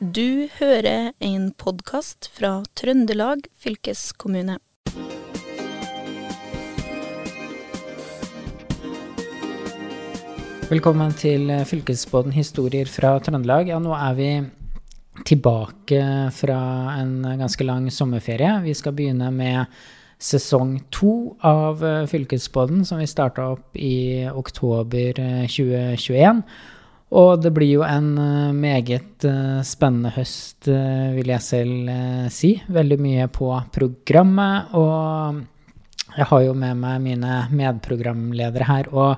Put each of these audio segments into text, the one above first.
Du hører en podkast fra Trøndelag fylkeskommune. Velkommen til fylkesbåten Historier fra Trøndelag. Ja, nå er vi tilbake fra en ganske lang sommerferie. Vi skal begynne med sesong to av Fylkesbåten, som vi starta opp i oktober 2021. Og det blir jo en eh, meget eh, spennende høst, eh, vil jeg selv si. Veldig mye på programmet. Og jeg har jo med meg mine medprogramledere her. Og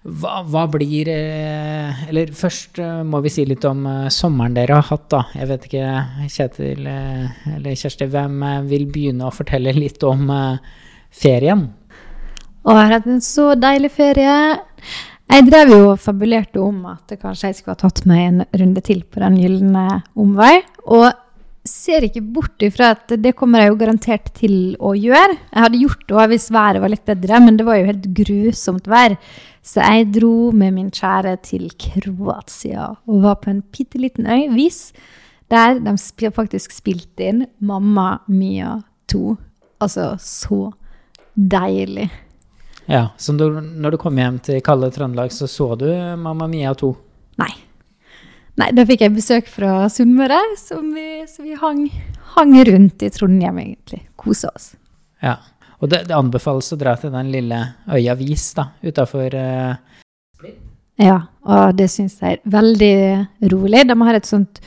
hva, hva, blir Eller først må vi si litt om sommeren dere har hatt, da. Jeg vet ikke, Kjetil eller Kjersti, hvem vil begynne å fortelle litt om ferien? Å, jeg har hatt en så deilig ferie. Jeg drev jo og fabulerte om at kanskje jeg skulle ha tatt meg en runde til på Den gylne omvei. Og ser ikke bort ifra at det kommer jeg jo garantert til å gjøre. Jeg hadde gjort det hvis været var litt bedre, men det var jo helt grusomt vær. Så jeg dro med min kjære til Kroatia og var på en bitte liten øy, Vis, der de faktisk spilte inn Mamma Mia 2. Altså, så deilig. Ja, Så du, når du kom hjem til kalde Trøndelag, så så du Mamma Mia 2? Nei. Nei, da fikk jeg besøk fra Sunnmøre, så vi, så vi hang, hang, rundt i Trondheim, egentlig. Kosa oss. Ja. Og det, det, anbefales å dra til den lille øya Vis, da, utafor uh... Ja, og det syns jeg er veldig rolig. De har et sånt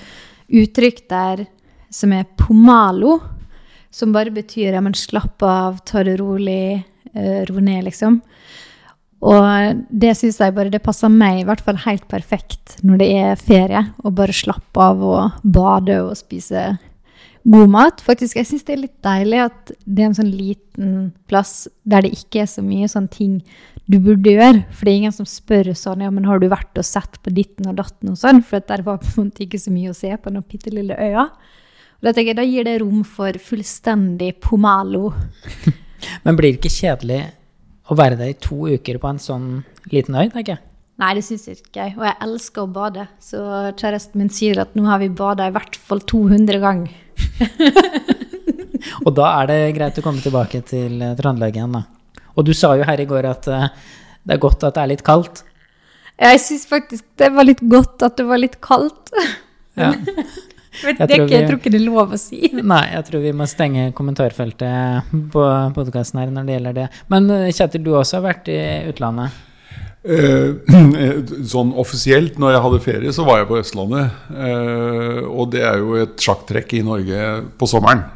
uttrykk der som er pomalo, som bare betyr ja, men slapp av, ta det rolig uh, roe ned, liksom. Og det syns jeg bare det passer meg i hvert fall helt perfekt når det er ferie. Å bare slappe av og bade og spise god mat. Faktisk, jeg syns det er litt deilig at det er en sånn liten plass der det ikke er så mye sånne ting du burde gjøre. For det er ingen som spør sånn ja, men har du vært og sett på ditten og datten og sånn? For der var måte ikke så mye å se på den bitte lille øya. Og da tenker jeg, da gir det rom for fullstendig pomalo. Men blir det ikke kjedelig å være der i to uker på en sånn liten øy, tenker jeg? Nei, det syns jeg ikke. Og jeg elsker å bade. Så kjæresten min sier at nå har vi bada i hvert fall 200 ganger. og da er det greit å komme tilbake til eh, Trøndelag igjen, da. Og du sa jo her i går at uh, det er godt at det er litt kaldt. Jeg syns faktisk det var litt godt at det var litt kaldt. ja. Jeg, tror ikke, jeg tror ikke det er lov å si. Nei, jeg tror vi må stenge kommentarfeltet på podkasten her når det gjelder det. Men eh, Kjetil, du også har vært i utlandet? Eh, sånn offisielt, når jeg hadde ferie, så var jeg på Østlandet. Eh, og det er jo et sjakktrekk i Norge på sommeren,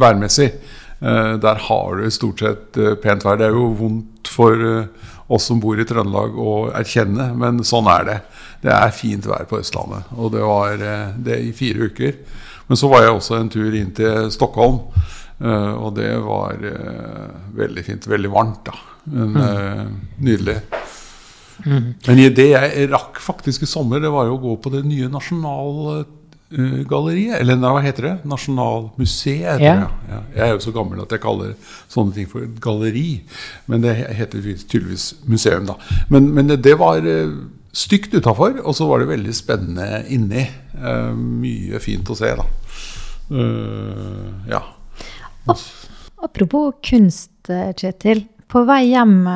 værmessig. Eh, der har du stort sett eh, pent vær. Det er jo vondt for eh, oss som bor i Trøndelag å erkjenne, men sånn er det. Det er fint vær på Østlandet, og det var eh, det i fire uker. Men så var jeg også en tur inn til Stockholm, eh, og det var eh, veldig fint. Veldig varmt, da. Men mm. nydelig. Mm. Men det jeg rakk faktisk i sommer, det var jo å gå på det nye Nasjonalgalleriet. Eller hva heter det? Nasjonalmuseet. Ja. Ja. Jeg er jo så gammel at jeg kaller sånne ting for galleri. Men det heter tydeligvis museum, da. Men, men det, var stygt utafor, og så var det veldig spennende inni. Uh, mye fint å se, da. Uh, ja. Apropos kunst, Kjetil. På vei hjem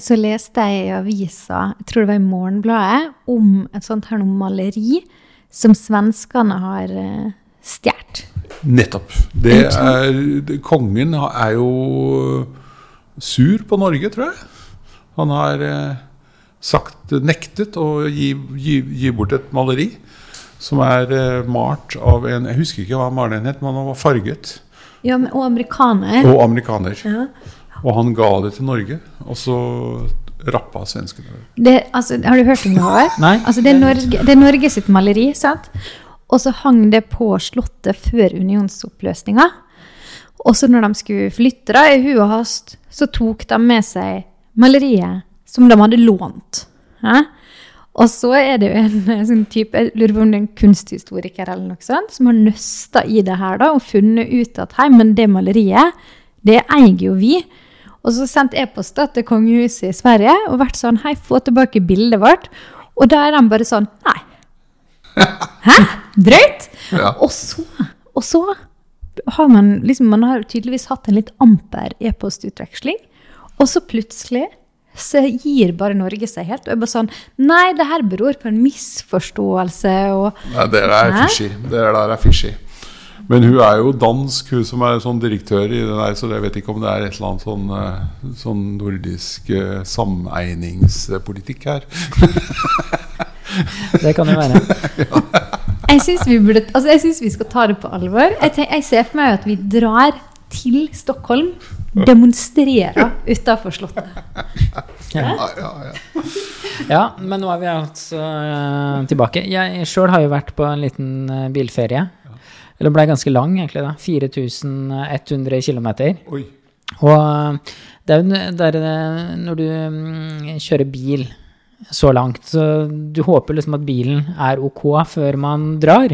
så leste jeg i avisa, jeg tror det var i Morgenbladet, om et sånt her noe maleri som svenskene har stjålet. Nettopp. Det er, kongen er jo sur på Norge, tror jeg. Han har sagt nektet å gi, gi, gi bort et maleri som er uh, malt av en Jeg husker ikke hva maleren het, men han var farget. Ja, men, Og amerikaner. Og amerikaner. Ja. Og han ga det til Norge, og så rappa svenskene det. Altså, har du hørt om det? Her? Nei. Altså, det, er Norge, det er Norge sitt maleri, sant? Og så hang det på Slottet før unionsoppløsninga. Og så når de skulle flytte da, i hu og hast, så tok de med seg maleriet som de hadde lånt. Ja? Og så er det jo en sånn type, jeg lurer på om det er en kunsthistoriker eller noe sånt, som har nøsta i det her da, og funnet ut at hei, men det maleriet, det eier jo vi. Og så sendt e-post til kongehuset i Sverige og vært sånn hei, få tilbake bildet vårt. Og da er de bare sånn nei. Hæ? Drøyt? Ja. Og så, og så har man liksom Man har tydeligvis hatt en litt amper e-postutveksling, og så plutselig så gir bare Norge seg helt. Og er bare sånn Nei, det her beror på en misforståelse, og Nei, det der er fishy. Det der er fishy. Men hun er jo dansk, hun som er sånn direktør i den der, så jeg vet ikke om det er et eller annet sånn, eh, sånn nordisk eh, sameiningspolitikk her. Det kan jo være. Jeg syns vi, altså, vi skal ta det på alvor. Jeg, tenk, jeg ser for meg at vi drar til Stockholm, demonstrerer utafor Slottet. Ja. Ja, ja, ja. Ja, men nå er vi altså eh, tilbake. Jeg sjøl har jo vært på en liten bilferie. Eller ble ganske lang, egentlig. da. 4100 km. Oi. Og eh, det er jo n- det er, eh, når du mm, kjører bil så langt, så du håper liksom at bilen er ok før man drar.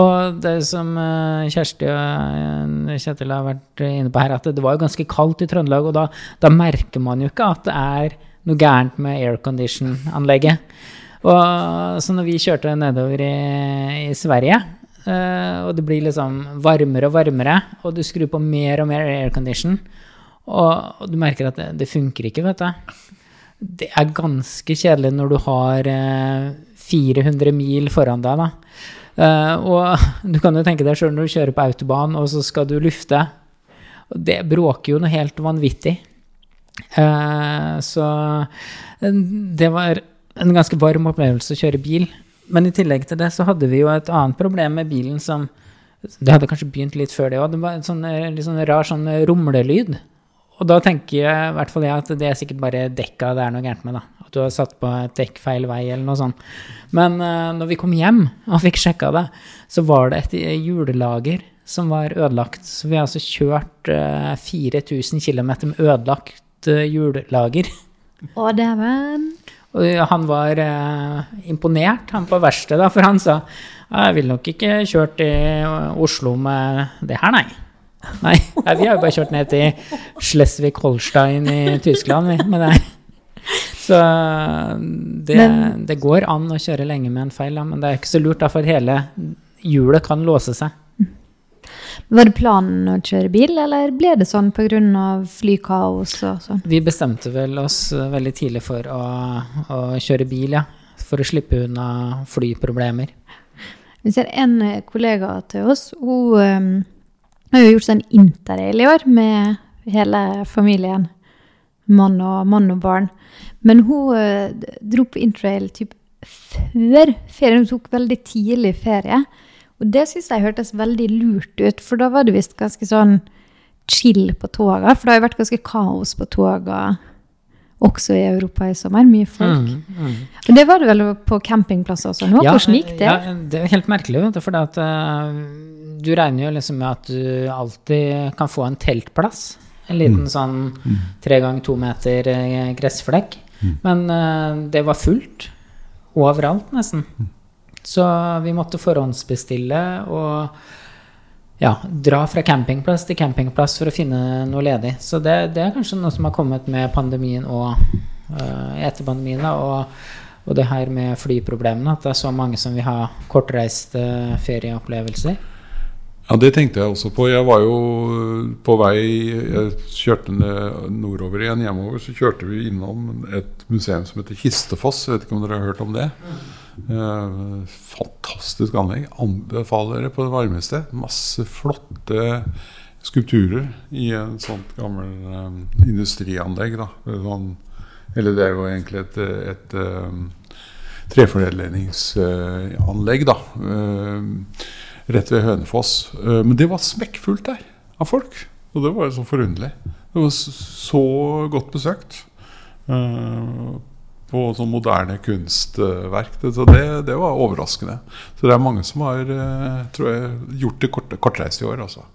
Og det som eh, Kjersti og Kjetil har vært inne på her, at det var jo ganske kaldt i Trøndelag, og da, da merker man jo ikke at det er noe gærent med aircondition-anlegget. Og så når vi kjørte nedover i, i Sverige, og det blir liksom varmere og varmere, og du skrur på mer og mer aircondition, og, du merker at det, det funker ikke, vet du. Det er ganske kjedelig når du har eh, 400 mil foran deg, da. Eh, og du kan jo tenke deg sjøl når du kjører på autobahn, og så skal du lufte. Og det bråker jo noe helt vanvittig. Eh, så eh, det var en ganske varm opplevelse å kjøre bil. Men i tillegg til det så hadde vi jo et annet problem med bilen som Det hadde kanskje begynt litt før det òg. Det var en sånn, eh, litt sånn rar sånn rumlelyd. Og da tenker jeg, i hvert fall jeg at det er sikkert bare dekka det er noe gærent med. da. At du har satt på et dekk feil vei eller noe sånt. Men uh, når vi kom hjem og fikk sjekka det, så var det et julelager som var ødelagt. Så vi har altså kjørt uh, 4000 km med ødelagt uh, hjullager. Å, dæven. Og han var eh, imponert, han på verkstedet, for han sa jeg ville nok ikke kjørt i Oslo med det her, nei. Nei, vi har jo bare kjørt ned til Schleswig-Holstein i Tyskland vi, med det. Så det, Men- det går an å kjøre lenge med en feil, men det er ikke så lurt, da, for hele hjulet kan låse seg. Var det planen å kjøre bil, eller ble det sånn pga. flykaos og sånn? Vi bestemte vel oss eh, veldig tidlig for å, å kjøre bil, ja. For å slippe unna flyproblemer. Vi ser en kollega til oss, hun eh, har jo gjort sånn interrail i år med hele familien. Mann og, mann og barn. Men hun eh, dro på interrail typ før ferien. Hun tok veldig tidlig ferie. Og det syns jeg hørtes veldig lurt ut, for da var det visst ganske sånn chill på toga. For det har jo vært ganske kaos på toga også i Europa i sommer. Mye folk. Mm, mm. Og det var det vel på campingplasser også nå? Hvordan gikk det? Ja, det er helt merkelig, vet du, for at, uh, du regner jo liksom med at du alltid kan få en teltplass. En liten sånn tre ganger to meter eh, gressflekk. Men uh, det var fullt overalt, nesten. Så vi måtte forhåndsbestille og ja, dra fra campingplass til campingplass for å finne noe ledig. Så det, det er kanskje noe som har kommet med pandemien og uh, etter pandemien. Og, og det her med flyproblemene, at det er så mange som vil ha kortreiste ferieopplevelser. Ja, det tenkte jeg også på. Jeg var jo på vei Jeg kjørte nordover igjen hjemover. Så kjørte vi innom et museum som heter Kistefoss. Jeg vet ikke om dere har hørt om det? Eh, fantastisk anlegg. Anbefaler dere på det varmeste. Masse flotte skulpturer i en sånt gammel eh, industrianlegg. Sånn, eller det er jo egentlig et, et, et treforedlingsanlegg, da. Rett ved Hønefoss. Eh, men det var smekkfullt der av folk. Og det var jo så forunderlig. Det var så godt besøkt. eh, på sånn moderne kunstverk. Så det, det var overraskende. Så det er mange som har eh, tror jeg, gjort det kort, kortreist i år, altså.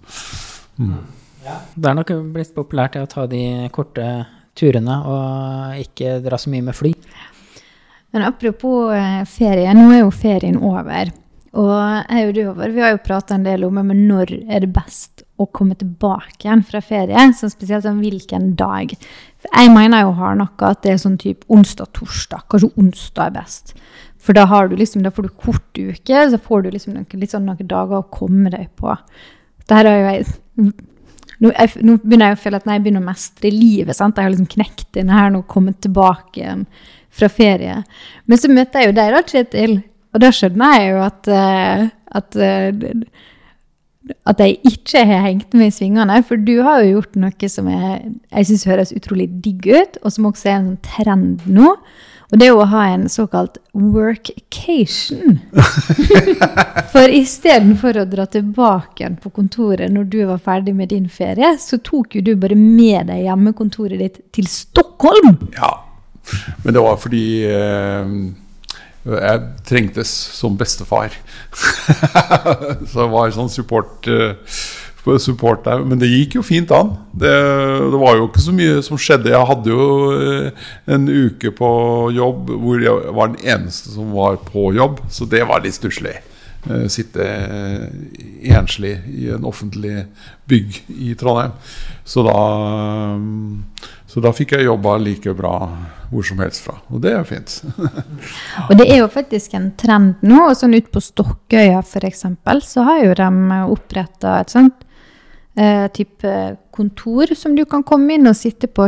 Det er nok blitt populært å ta de korte turene og ikke dra så mye med fly. Men apropos ferie, nå er jo ferien over. Og jeg vi har jo prata en del om men når er det best å komme tilbake igjen fra ferie. Så spesielt sånn hvilken dag. For jeg mener jo hardnakka at det er sånn type onsdag-torsdag. Kanskje onsdag er best. For da, har du liksom, da får du kort uke, så får du liksom noen, litt sånn noen dager å komme deg på. Det har jo jeg nå, jeg, nå begynner jeg å føle at jeg begynner å mestre livet. sant? Jeg har liksom knekt inn her nå, kommet tilbake igjen fra ferie. Men så møter jeg jo deg da, Kjetil, og da skjønner jeg jo at, uh, at uh, at jeg ikke har hengt med i svingene. For du har jo gjort noe som jeg, jeg syns høres utrolig digg ut, og som også er en sånn trend nå. Og det er å ha en såkalt workcation. for istedenfor å dra tilbake igjen på kontoret når du var ferdig med din ferie, så tok jo du bare med deg hjemmekontoret ditt til Stockholm. Ja, men det var fordi eh, jeg trengtes som bestefar. så det var sånn support, uh, support, der. Men det gikk jo fint an. Det, det, var jo ikke så mye som skjedde. Jeg hadde jo uh, en uke på jobb hvor jeg var den eneste som var på jobb, så det var litt stusslig. Uh, sitte enslig i en offentlig bygg i Trondheim. Så da så da fikk jeg jobba like bra hvor som helst fra. Og det er fint. og det er jo faktisk en trend nå. og sånn Ute på Stokkøya f.eks. så har jo de oppretta et sånt eh, type kontor som du kan komme inn og sitte på.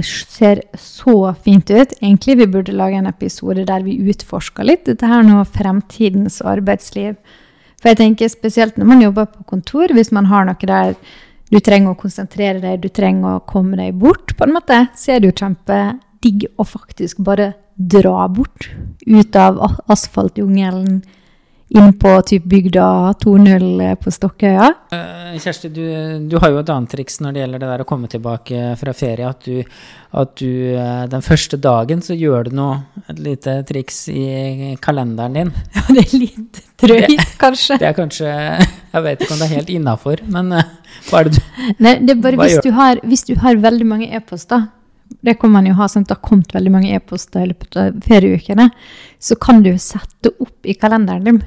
Ser så fint ut. Egentlig vi burde lage en episode der vi utforsker litt dette her nå, fremtidens arbeidsliv. For jeg tenker spesielt når man jobber på kontor, hvis man har noe der du trenger å konsentrere deg, du trenger å komme deg bort, på en måte, så er det jo kjempedigg å faktisk bare dra bort ut av asfaltjungelen inn på typ bygda 2.0 på Stokkøya. Uh, Kjersti, du, du, har jo et annet triks når det gjelder det der å komme tilbake fra ferie. At du, at du uh, den første dagen så gjør du noe, et lite triks i kalenderen din. Ja, det er litt drøyt, kanskje. Det er kanskje Jeg vet ikke om det er helt innafor, men hva er det du Nei, det er bare hvis du, har, hvis du, har, veldig mange e-poster det kan man jo ha, at det har kommet veldig mange e-poster i løpet av ferieukene. Så kan du sette opp i kalenderen din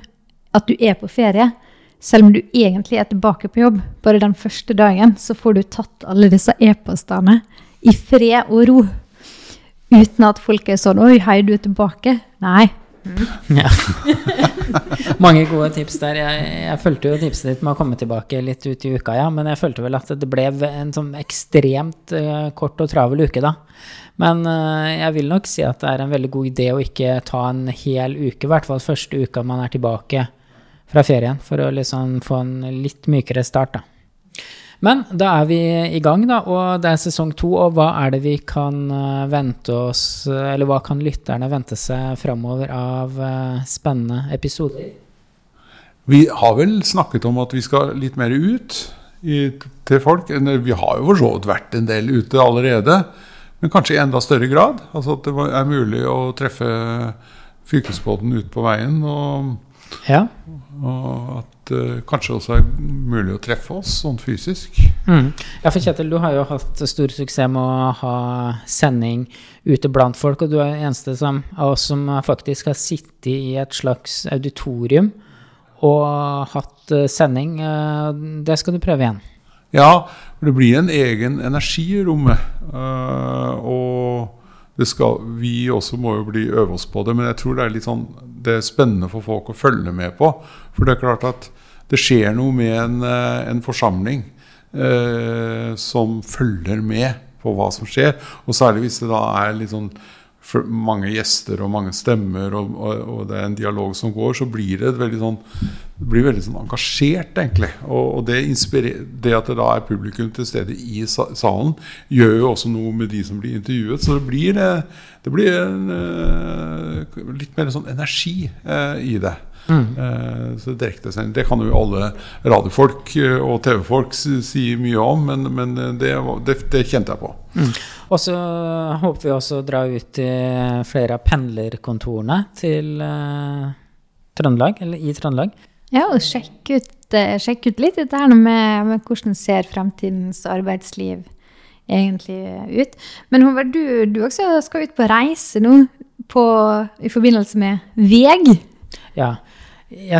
at du er på ferie, selv om du egentlig er tilbake på jobb. Bare den første dagen så får du tatt alle disse e-postene i fred og ro. Uten at folk er sånn 'Oi, hei, du er tilbake'. Nei. Mm. Ja. Mange gode tips der. Jeg, jeg fulgte jo tipset ditt med å komme tilbake litt ut i uka, ja. Men jeg følte vel at det ble en sånn ekstremt uh, kort og travel uke, da. Men uh, jeg vil nok si at det er en veldig god idé å ikke ta en hel uke, i hvert fall første uka man er tilbake fra ferien, for å liksom få en litt mykere start, da. Men da er vi i gang, da, og det er sesong to. Og hva er det vi kan eh, vente oss Eller hva kan lytterne vente seg framover av eh, spennende episoder? Vi har vel snakket om at vi skal litt mer ut i, til folk. Vi har jo for så vidt vært en del ute allerede, men kanskje i enda større grad. Altså at det er mulig å treffe fylkesbåten ut på veien. og ja. Og at det uh, kanskje også er mulig å treffe oss sånn fysisk. Mm. Ja, for Kjetil, du har jo hatt stor suksess med å ha sending ute blant folk. Og du er den eneste som, av oss som faktisk har sittet i et slags auditorium og hatt uh, sending. Uh, det skal du prøve igjen. Ja, for det blir en egen energi i rommet. Uh, og skal, vi også må jo bli øve oss på det, men jeg tror det er litt sånn det er spennende for folk å følge med på. For det er klart at det skjer noe med en, eh, en forsamling eh, som følger med på hva som skjer. Og særlig hvis det da er litt sånn mange gjester og mange stemmer, og, og, og, det er en dialog som går, så blir det veldig sånn, blir veldig sånn engasjert, egentlig. Og, det, det, at det da er publikum til stede i salen, gjør jo også noe med de som blir intervjuet. Så det blir, eh, det blir en, eh, litt mer sånn energi eh, i det. Mm. Så direktesending Det kan jo alle radiofolk og TV-folk si mye om, men, men det, det, det, kjente jeg på. Mm. Og så håper vi også å dra ut til flere av pendlerkontorene til uh, Trøndelag, eller i Trøndelag. Ja, og sjekk ut, sjekk ut litt dette her med, med, hvordan ser fremtidens arbeidsliv egentlig ut. Men Håvard, du, du, også skal ut på reise nå på, i forbindelse med VEG. Ja,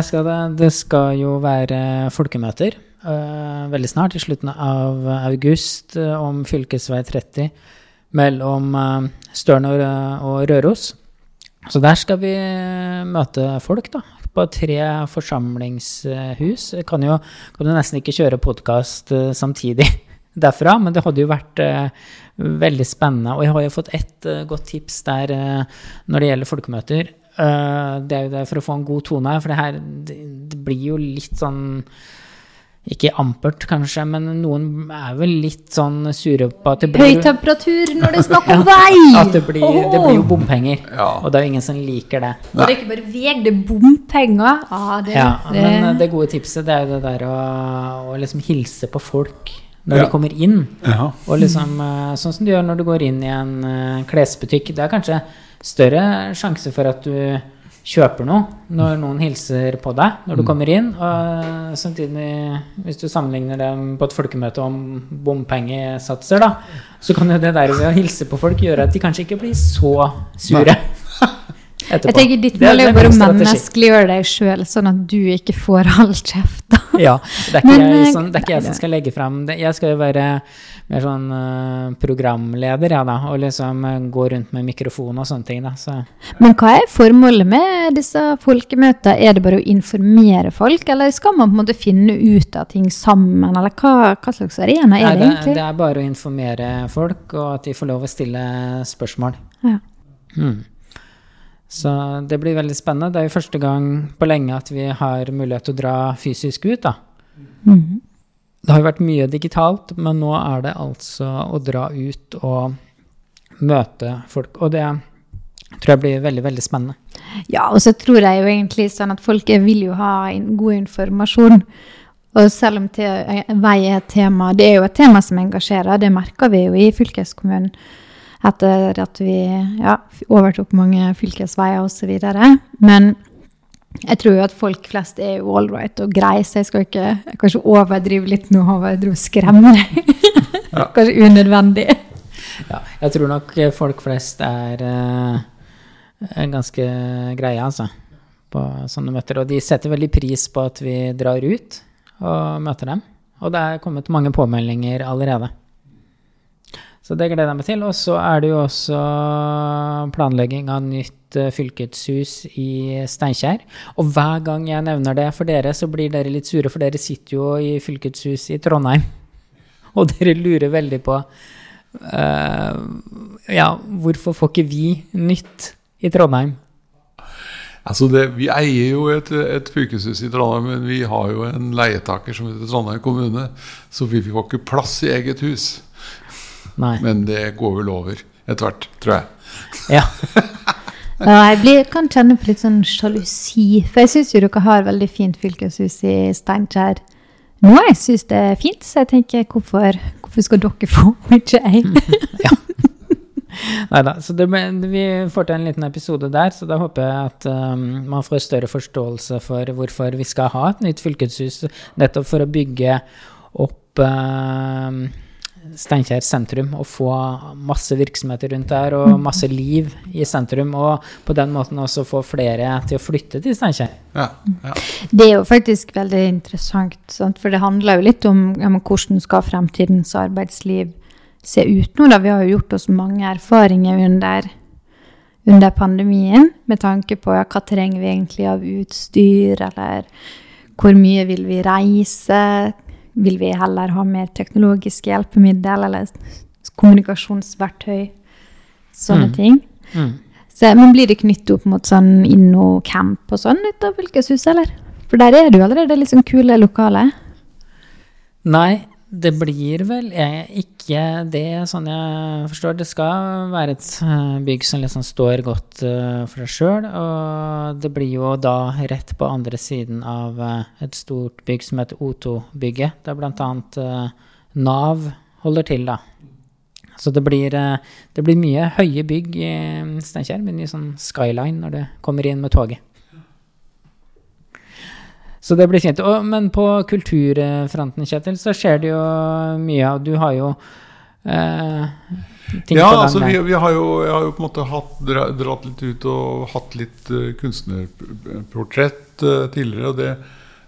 skal det. Skal jo være folkemøter uh, veldig snart, i slutten av august, om om fv. 30 mellom uh, Støren og, Røros. Så der skal vi møte folk, da. På tre forsamlingshus. Jeg kan jo, kan jo nesten ikke kjøre podkast samtidig derfra, men det hadde jo vært eh, veldig spennende. Og jeg har jo fått ett eh, godt tips der eh, når det gjelder folkemøter. Uh, det er jo det for å få en god tone for det her det, det blir jo litt sånn ikke ampert, kanskje, men noen er vel litt sånn sure på at det Høy blir temperatur når det er snakk om vei! At det blir, det blir jo bompenger. Ja. Og det er jo ingen som liker det. Og det er ikke bare veg, det er bompenger. Ja, det, Ja, det, men eh, det gode tipset det er jo det der å, å liksom hilse på folk når Ja. de kommer inn. Ja. Og liksom, eh, sånn som du gjør når du går inn i en eh, klesbutikk. Det er kanskje større sjanse for at du kjøper noe når noen hilser på deg når du kommer inn. Og samtidig, hvis du sammenligner dem på et folkemøte om bompengesatser, da, så kan jo det der ved å hilse på folk gjøre at de kanskje ikke blir så sure. etterpå. jeg tenker ditt mål er det jo bare å menneskeliggjøre deg sjøl, sånn at du ikke får all kjeft. Ja, det er Men, jeg, sånn, det er ikke jeg som skal legge fram det. Jeg skal jo være mer sånn eh, programleder, ja da, og liksom eh, gå rundt med mikrofon og sånne ting, da. Så Men hva er formålet med disse folkemøtene? Er det bare å informere folk, eller skal man på en måte finne ut av ting sammen, eller hva, hva slags arena er Nei, det det, egentlig? det er bare å informere folk, og at de får lov å stille spørsmål. Ja. Mm. Så det blir veldig spennende. Det er jo første gang på lenge at vi har mulighet til å dra fysisk ut, da. Mhm. Det har jo vært mye digitalt, men nå er det altså å dra ut og møte folk. Og det tror jeg blir veldig, veldig spennende. Ja, og så tror jeg jo egentlig sånn at folk vil jo ha god informasjon. Og selv om vei er et tema, det er jo et tema som engasjerer, det merker vi jo i fylkeskommunen etter at vi ja, overtok mange fylkesveier osv. Men jeg tror jo at folk flest er jo all right og greie, så jeg skal ikke jeg kan overdrive litt nå overdrive og skremme deg. Kanskje unødvendig. Ja, jeg tror nok folk flest er eh, er ganske greie, altså, på sånne møter. Og de setter veldig pris på at vi drar ut og møter dem. Og det er kommet mange påmeldinger allerede. Så det gleder jeg meg til. Og så er det jo også planlegging av nytt eh, fylkeshus i Steinkjer. Og hver gang jeg nevner det for dere, så blir dere litt sure, for dere sitter jo i fylkeshus i Trondheim. Og dere lurer veldig på uh, Ja, hvorfor får ikke vi nytt i Trondheim? Altså det, vi eier jo et, et fylkeshus i Trondheim, men vi har jo en leietaker som heter Trondheim kommune, så vi får ikke plass i eget hus. Nei. Men det går vel over etter hvert, tror jeg. Ja. Ja, jeg blir, kan kjenne på litt sånn sjalusi, for jeg syns jo dere har veldig fint fylkeshus i Steinkjer. Nå jeg syns det er fint, så jeg tenker hvorfor, hvorfor skal dere få, og ikke jeg? Nei da. Så det, vi får til en liten episode der, så da håper jeg at um, man får større forståelse for hvorfor vi skal ha et nytt fylkeshus. Nettopp for å bygge opp um, Steinkjer sentrum og få masse virksomheter rundt der og masse liv i sentrum. Og på den måten også få flere til å flytte til Steinkjer. Ja, ja. Det er jo faktisk veldig interessant, sant? for det handler jo litt om ja, men hvordan skal fremtidens arbeidsliv se ut nå. Da? Vi har jo gjort oss mange erfaringer under, under pandemien med tanke på ja, hva trenger vi egentlig av utstyr, eller hvor mye vil vi reise? Vil vi heller ha mer teknologiske hjelpemiddel eller kommunikasjonsverktøy? Sånne Mm. ting. Mm. Så, men blir det knyttet opp mot sånn InnoCamp og sånn ut av fylkeshuset, eller? For der er det jo allerede litt sånn kule lokaler. Nei, det blir vel ikke det, sånn jeg forstår. Det skal være et eh, bygg som liksom står godt eh, for seg sjøl. Og det blir jo da rett på andre siden av eh, et stort bygg som heter O2-bygget, der bl.a. Nav holder til, da. Så det blir, det blir mye høye bygg i Steinkjer. Mye sånn skyline når du kommer inn med toget. Så det blir fint. Og, men på kulturfronten, Kjetil, så skjer det jo mye. Og du har jo eh, ting Ja, på gang altså vi, vi har jo, jeg har jo på en måte hatt, dratt litt ut og hatt litt uh, kunstnerportrett uh, tidligere, og det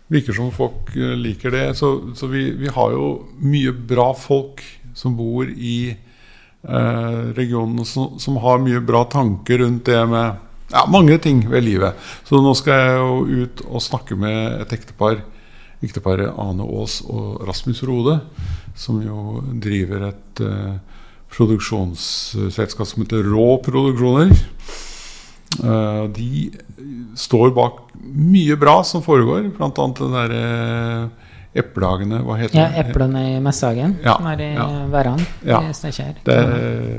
virker som folk eh, liker det. Så, så vi, vi har jo mye bra folk som bor i eh, regionen, som, som har mye bra tanker rundt det med ja, mange ting ved livet. Så nå skal jeg jo ut og snakke med et ektepar. Ekteparet Ane Aas og Rasmus Rode, som jo driver et uh, produksjonsselskap som heter Rå Produksjoner. Uh, de står bak mye bra som foregår, bl.a. det derre uh, Eplehagene, hva heter Ja, det? Eplene i Messhagen, Ja, som er i ja. Verran Ja. i Steinkjer. Det,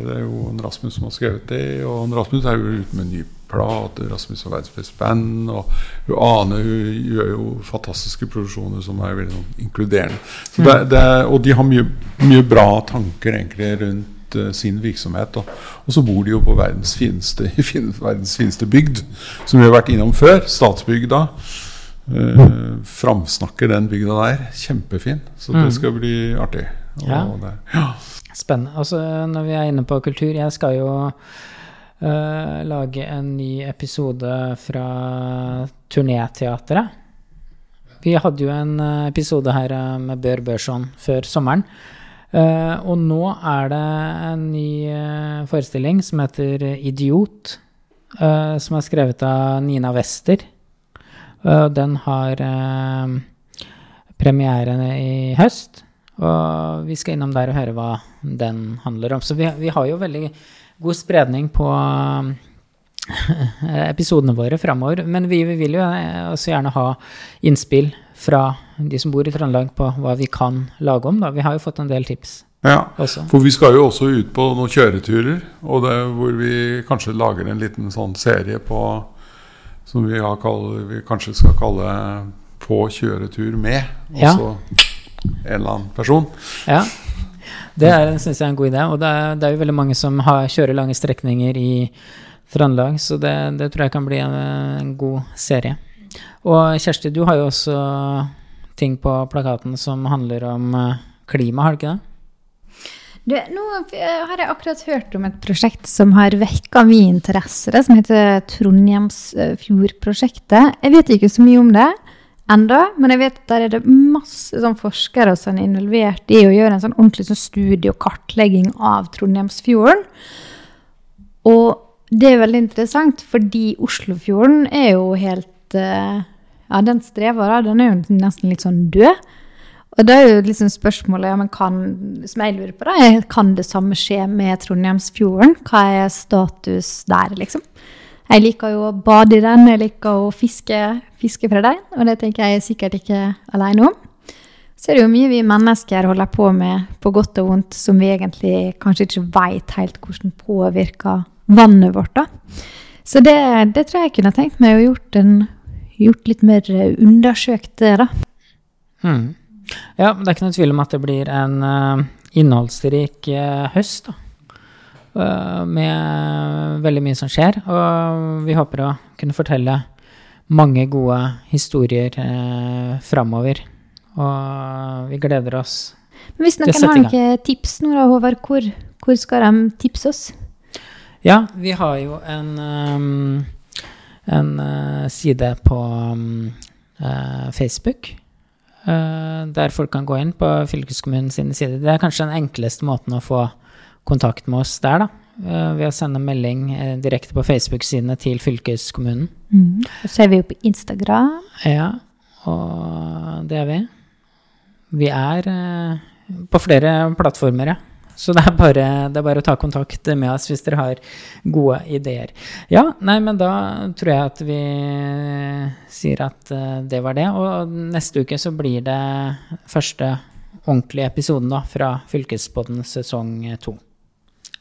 det er jo en Rasmus som har skrevet det, og en Rasmus er jo ute med en ny plate. Rasmus verdens beste band, og hun Ane hun gjør jo fantastiske produksjoner som er veldig sånn inkluderende. Så det, det, og de har mye, mye bra tanker egentlig rundt eh, sin virksomhet. Og, og så bor de jo på verdens fineste, fin, verdens fineste bygd, som vi har vært innom før. Statsbygda. Uh, framsnakker den bygda der. Kjempefin. Så det Mm. skal bli artig. Og Ja. ja. Spennende. Altså, når vi er inne på kultur Jeg skal jo eh, lage en ny episode fra Turnéteatret. Vi hadde jo en eh, episode her eh, med Bør Børson før sommeren. Uh, og nå er det en ny forestilling som heter Idiot. uh, som er skrevet av Nina Wester. Uh, den har premiere i høst. Og vi skal innom der og høre hva den handler om. Så vi, vi har jo veldig god spredning på eh, episodene våre framover. Men vi, vi vil jo eh, også gjerne ha innspill fra de som bor i Trøndelag på hva vi kan lage om. Da. Vi har jo fått en del tips ja. også. For vi skal jo også ut på noen kjøreturer, og det hvor vi kanskje lager en liten sånn serie på som vi, har kall, vi kanskje skal kalle 'På kjøretur med'. Ja. En eller annen person. Ja. Det syns jeg er en god idé. Og det er, det er jo veldig mange som har, kjører lange strekninger i Trøndelag, så det, det tror jeg kan bli en, en god serie. Og Kjersti, du har jo også ting på plakaten som handler om eh, klima, har du ikke det? Du, nå eh, har jeg akkurat hørt om et prosjekt som har vekka min interesse, det som heter Trondheimsfjordprosjektet. Jeg vet ikke så mye om det enda, men jeg vet at der er det masse sånn forskere som er involvert i å gjøre en sånn ordentlig sånn studie og kartlegging av Trondheimsfjorden. Og det er veldig interessant, fordi Oslofjorden er jo helt eh, Ja, den strever, da. Den er jo nesten litt sånn død. Og da er jo liksom spørsmålet ja, men kan, som jeg lurer på, da, kan det samme skje med Trondheimsfjorden? Hva er status der, liksom? Jeg liker jo å bade i den, jeg liker å fiske, fiske fra den, og det tenker jeg er sikkert ikke alene om. Så er det jo mye vi mennesker holder på med, på godt og vondt, som vi egentlig kanskje ikke veit helt hvordan påvirker vannet vårt. da. Så det, det tror jeg jeg kunne tenkt meg å gjort, en, gjort litt mer undersøkt, det, da. Hmm. Ja, det er ikke noe tvil om at det blir en uh, innholdsrik uh, høst, da. Eh, med veldig mye som skjer. Og vi håper å kunne fortelle mange gode historier eh, framover. Og vi gleder oss. Men hvis noen har noen tips nå, da, Håvard, hvor, hvor skal de tipse oss? Ja, vi har jo en, um, en uh, side på um, uh, Facebook. uh, der folk kan gå inn på fylkeskommunens side. Det er kanskje den enkleste måten å få kontakt med oss der, da. Uh, ved å sende melding uh, direkte på Facebook-sidene til fylkeskommunen. Så er vi jo på Instagram. Ja, og det er vi. Vi er uh, på flere plattformer, ja. Så det er, bare, det er bare å ta kontakt med oss hvis dere har gode ideer. Ja, nei, men da tror jeg at vi sier at det var det. Og neste uke så blir det første ordentlige episoden da, fra Fylkespodden sesong to.